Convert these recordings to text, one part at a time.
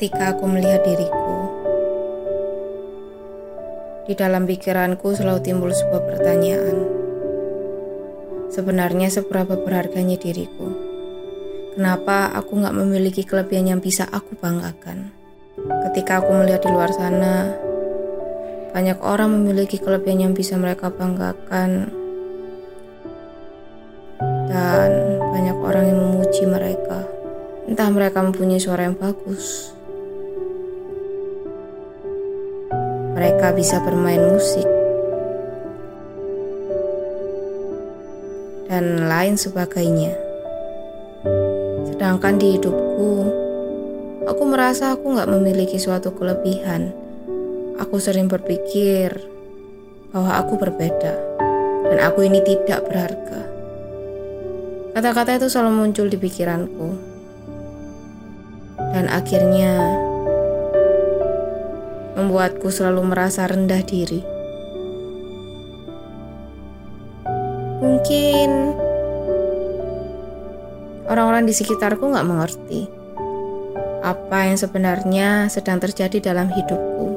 ketika aku melihat diriku. Di dalam pikiranku selalu timbul sebuah pertanyaan. Sebenarnya seberapa berharganya diriku? Kenapa aku gak memiliki kelebihan yang bisa aku banggakan? Ketika aku melihat di luar sana, banyak orang memiliki kelebihan yang bisa mereka banggakan dan banyak orang yang memuji mereka. Entah mereka mempunyai suara yang bagus, mereka bisa bermain musik, dan lain sebagainya. Sedangkan di hidupku, aku merasa aku nggak memiliki suatu kelebihan. Aku sering berpikir bahwa aku berbeda, dan aku ini tidak berharga. Kata-kata itu selalu muncul di pikiranku, dan akhirnya membuatku selalu merasa rendah diri. Mungkin orang-orang di sekitarku nggak mengerti apa yang sebenarnya sedang terjadi dalam hidupku.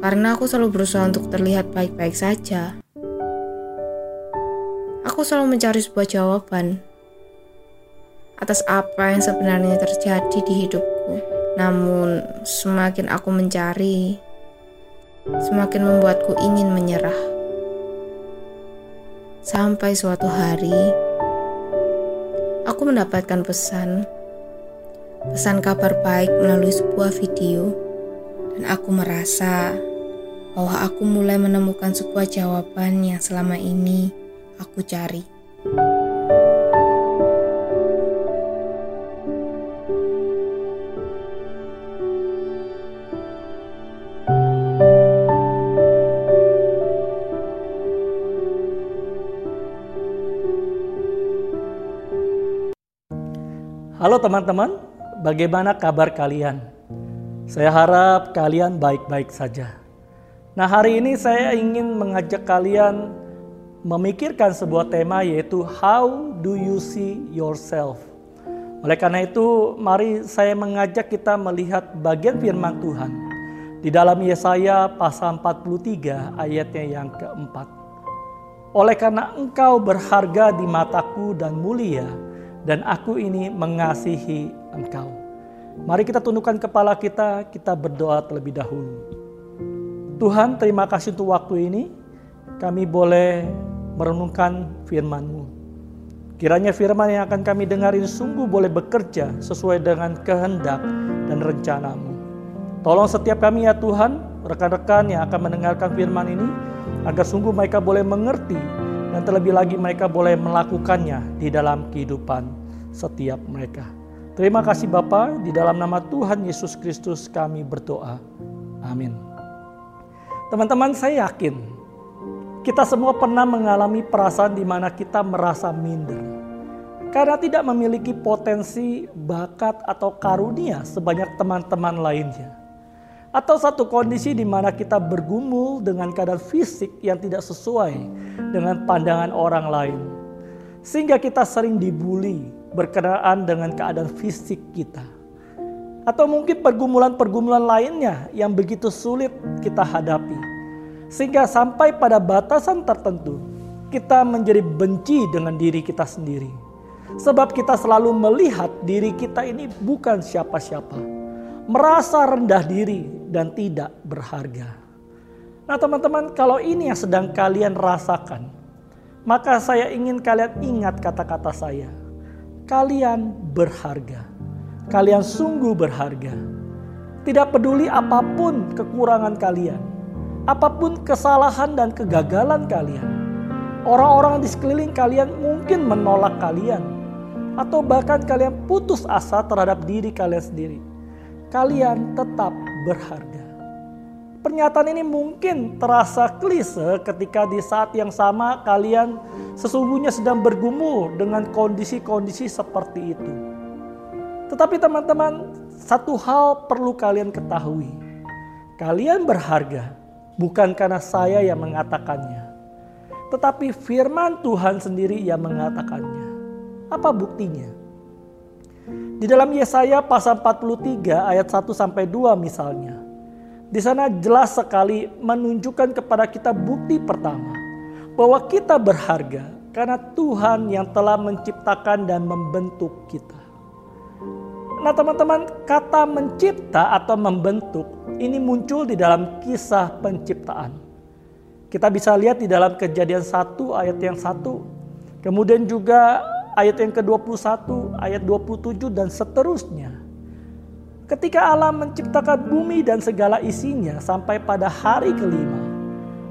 Karena aku selalu berusaha untuk terlihat baik-baik saja. Aku selalu mencari sebuah jawaban atas apa yang sebenarnya terjadi di hidupku. Namun, semakin aku mencari, semakin membuatku ingin menyerah. Sampai suatu hari, aku mendapatkan pesan, pesan kabar baik melalui sebuah video, dan aku merasa bahwa aku mulai menemukan sebuah jawaban yang selama ini aku cari. Halo teman-teman, bagaimana kabar kalian? Saya harap kalian baik-baik saja. Nah, hari ini saya ingin mengajak kalian memikirkan sebuah tema yaitu how do you see yourself? Oleh karena itu, mari saya mengajak kita melihat bagian firman Tuhan di dalam Yesaya pasal 43 ayatnya yang keempat. Oleh karena engkau berharga di mataku dan mulia, dan aku ini mengasihi engkau. Mari kita tundukkan kepala kita, kita berdoa terlebih dahulu. Tuhan, terima kasih untuk waktu ini. Kami boleh merenungkan firman-Mu. Kiranya firman yang akan kami dengar ini sungguh boleh bekerja sesuai dengan kehendak dan rencanamu. Tolong setiap kami ya Tuhan, rekan-rekan yang akan mendengarkan firman ini, agar sungguh mereka boleh mengerti dan terlebih lagi mereka boleh melakukannya di dalam kehidupan setiap mereka. Terima kasih Bapa, di dalam nama Tuhan Yesus Kristus kami berdoa. Amin. Teman-teman, saya yakin kita semua pernah mengalami perasaan di mana kita merasa minder. Karena tidak memiliki potensi, bakat, atau karunia sebanyak teman-teman lainnya atau satu kondisi di mana kita bergumul dengan keadaan fisik yang tidak sesuai dengan pandangan orang lain. Sehingga kita sering dibully berkenaan dengan keadaan fisik kita. Atau mungkin pergumulan-pergumulan lainnya yang begitu sulit kita hadapi. Sehingga sampai pada batasan tertentu kita menjadi benci dengan diri kita sendiri. Sebab kita selalu melihat diri kita ini bukan siapa-siapa. Merasa rendah diri dan tidak berharga. Nah, teman-teman, kalau ini yang sedang kalian rasakan, maka saya ingin kalian ingat kata-kata saya. Kalian berharga. Kalian sungguh berharga. Tidak peduli apa pun kekurangan kalian, apa pun kesalahan dan kegagalan kalian. Orang-orang di sekeliling kalian mungkin menolak kalian, atau bahkan kalian putus asa terhadap diri kalian sendiri. Kalian tetap berharga. Pernyataan ini mungkin terasa klise ketika di saat yang sama kalian sesungguhnya sedang bergumul dengan kondisi-kondisi seperti itu. Tetapi teman-teman, satu hal perlu kalian ketahui. Kalian berharga bukan karena saya yang mengatakannya. Tetapi firman Tuhan sendiri yang mengatakannya. Apa buktinya? Di dalam Yesaya pasal 43 ayat 1 sampai 2 misalnya. Di sana jelas sekali menunjukkan kepada kita bukti pertama bahwa kita berharga karena Tuhan yang telah menciptakan dan membentuk kita. Nah, teman-teman, kata mencipta atau membentuk ini muncul di dalam kisah penciptaan. Kita bisa lihat di dalam Kejadian 1 ayat yang 1. Kemudian juga ayat yang ke-21, ayat 27 dan seterusnya. Ketika Allah menciptakan bumi dan segala isinya sampai pada hari kelima,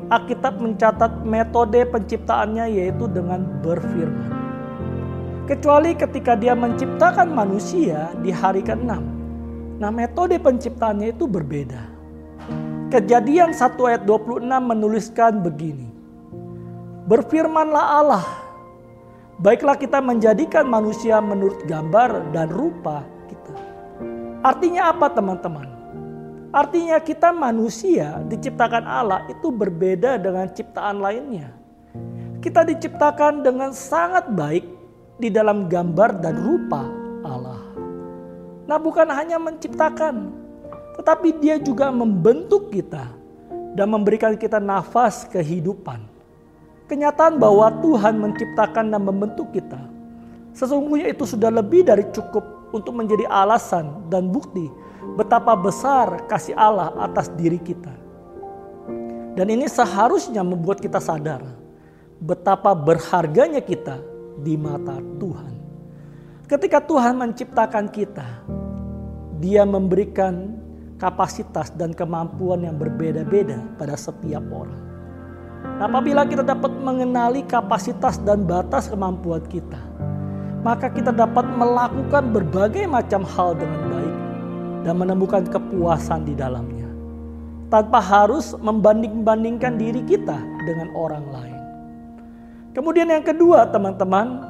Alkitab mencatat metode penciptaannya yaitu dengan berfirman. Kecuali ketika dia menciptakan manusia di hari ke-6. Nah metode penciptaannya itu berbeda. Kejadian 1 ayat 26 menuliskan begini. Berfirmanlah Allah, baiklah kita menjadikan manusia menurut gambar dan rupa kita. Artinya apa teman-teman? Artinya kita manusia diciptakan Allah itu berbeda dengan ciptaan lainnya. Kita diciptakan dengan sangat baik di dalam gambar dan rupa Allah. Nah bukan hanya menciptakan, tetapi dia juga membentuk kita dan memberikan kita nafas kehidupan. Kenyataan bahwa Tuhan menciptakan dan membentuk kita, sesungguhnya itu sudah lebih dari cukup untuk menjadi alasan dan bukti betapa besar kasih Allah atas diri kita. Dan ini seharusnya membuat kita sadar betapa berharganya kita di mata Tuhan. Ketika Tuhan menciptakan kita, Dia memberikan kapasitas dan kemampuan yang berbeda-beda pada setiap orang. Nah, apabila kita dapat mengenali kapasitas dan batas kemampuan kita, maka kita dapat melakukan berbagai macam hal dengan baik dan menemukan kepuasan di dalamnya. Tanpa harus membanding-bandingkan diri kita dengan orang lain. Kemudian yang kedua teman-teman,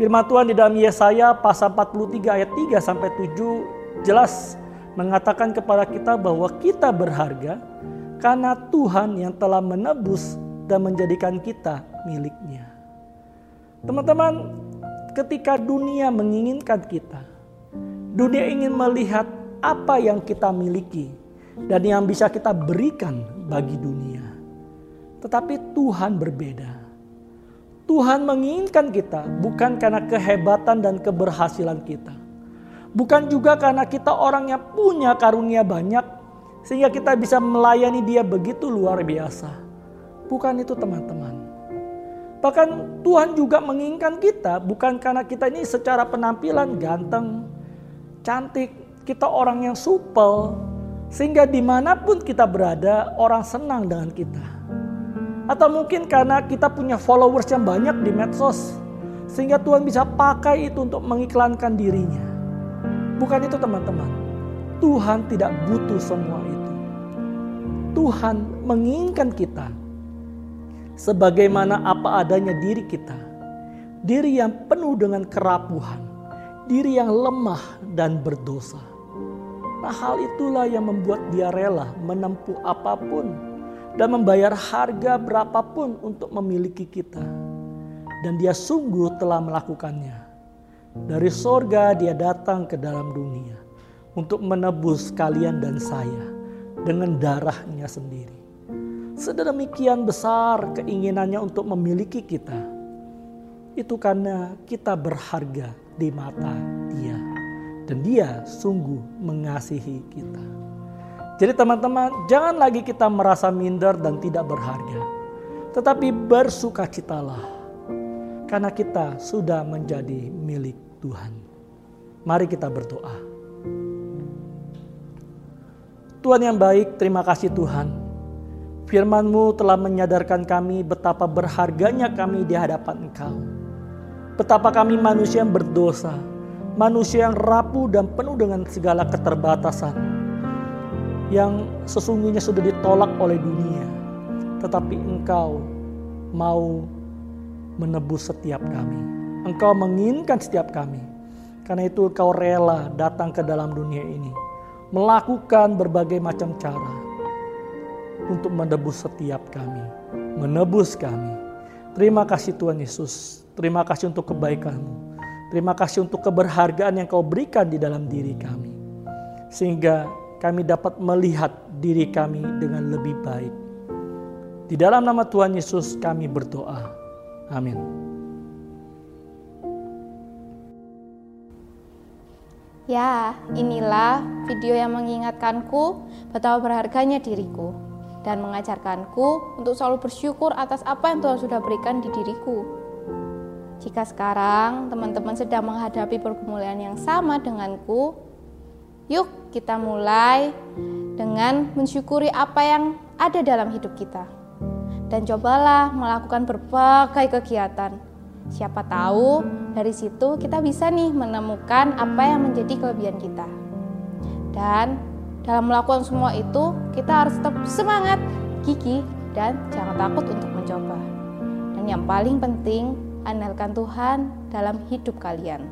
firman Tuhan di dalam Yesaya pasal 43 ayat 3 sampai 7 jelas mengatakan kepada kita bahwa kita berharga karena Tuhan yang telah menebus dan menjadikan kita miliknya. Teman-teman, ketika dunia menginginkan kita, dunia ingin melihat apa yang kita miliki dan yang bisa kita berikan bagi dunia. Tetapi Tuhan berbeda. Tuhan menginginkan kita bukan karena kehebatan dan keberhasilan kita. Bukan juga karena kita orang yang punya karunia banyak sehingga kita bisa melayani dia begitu luar biasa. Bukan itu teman-teman. Bahkan Tuhan juga menginginkan kita bukan karena kita ini secara penampilan ganteng, cantik, kita orang yang supel, sehingga di mana pun kita berada orang senang dengan kita. Atau mungkin karena kita punya followers yang banyak di medsos, sehingga Tuhan bisa pakai itu untuk mengiklankan dirinya. Bukan itu teman-teman, Tuhan tidak butuh semua itu. Tuhan menginginkan kita sebagaimana apa adanya diri kita. Diri yang penuh dengan kerapuhan, diri yang lemah dan berdosa. Nah, hal itulah yang membuat dia rela menempuh apa pun dan membayar harga berapapun untuk memiliki kita. Dan dia sungguh telah melakukannya. Dari sorga dia datang ke dalam dunia untuk menebus kalian dan saya dengan darahnya sendiri. Sedemikian besar keinginannya untuk memiliki kita. Itu karena kita berharga di mata dia dan dia sungguh mengasihi kita. Jadi teman-teman, jangan lagi kita merasa minder dan tidak berharga. Tetapi bersukacitalah karena kita sudah menjadi milik Tuhan. Mari kita berdoa. Tuhan yang baik, terima kasih Tuhan. Firman-Mu telah menyadarkan kami betapa berharganya kami di hadapan Engkau. Betapa kami manusia yang berdosa, manusia yang rapuh dan penuh dengan segala keterbatasan yang sesungguhnya sudah ditolak oleh dunia tetapi engkau mau menebus setiap kami. Engkau menginginkan setiap kami. Karena itu engkau rela datang ke dalam dunia ini melakukan berbagai macam cara untuk menebus setiap kami menebus kami terima kasih Tuhan Yesus terima kasih untuk kebaikanmu Terima kasih untuk keberhargaan yang kau berikan di dalam diri kami. Sehingga kami dapat melihat diri kami dengan lebih baik. Di dalam nama Tuhan Yesus kami berdoa. Amin. Ya, inilah video yang mengingatkanku betapa berharganya diriku dan mengajarkanku untuk selalu bersyukur atas apa yang Tuhan sudah berikan di diriku. Jika sekarang teman-teman sedang menghadapi pergumulan yang sama denganku, yuk kita mulai dengan mensyukuri apa yang ada dalam hidup kita. Dan cobalah melakukan berbagai kegiatan. Siapa tahu dari situ kita bisa nih menemukan apa yang menjadi kelebihan kita. Dan dalam melakukan semua itu, kita harus tetap semangat, gigih, dan jangan takut untuk mencoba. Dan yang paling penting, andalkan Tuhan dalam hidup kalian.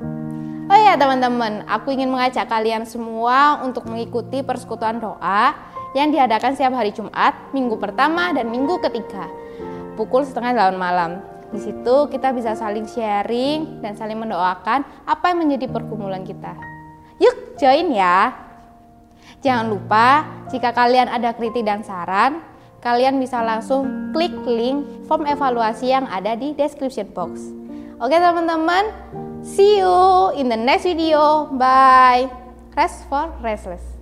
Oh ya teman-teman, aku ingin mengajak kalian semua untuk mengikuti persekutuan doa yang diadakan setiap hari Jumat, minggu pertama dan minggu ketiga, pukul setengah delapan malam. Di situ kita bisa saling sharing dan saling mendoakan apa yang menjadi pergumulan kita. Yuk join ya! Jangan lupa, jika kalian ada kritik dan saran, kalian bisa langsung klik link form evaluasi yang ada di description box. Oke teman-teman, see you in the next video. Bye. Rest for restless.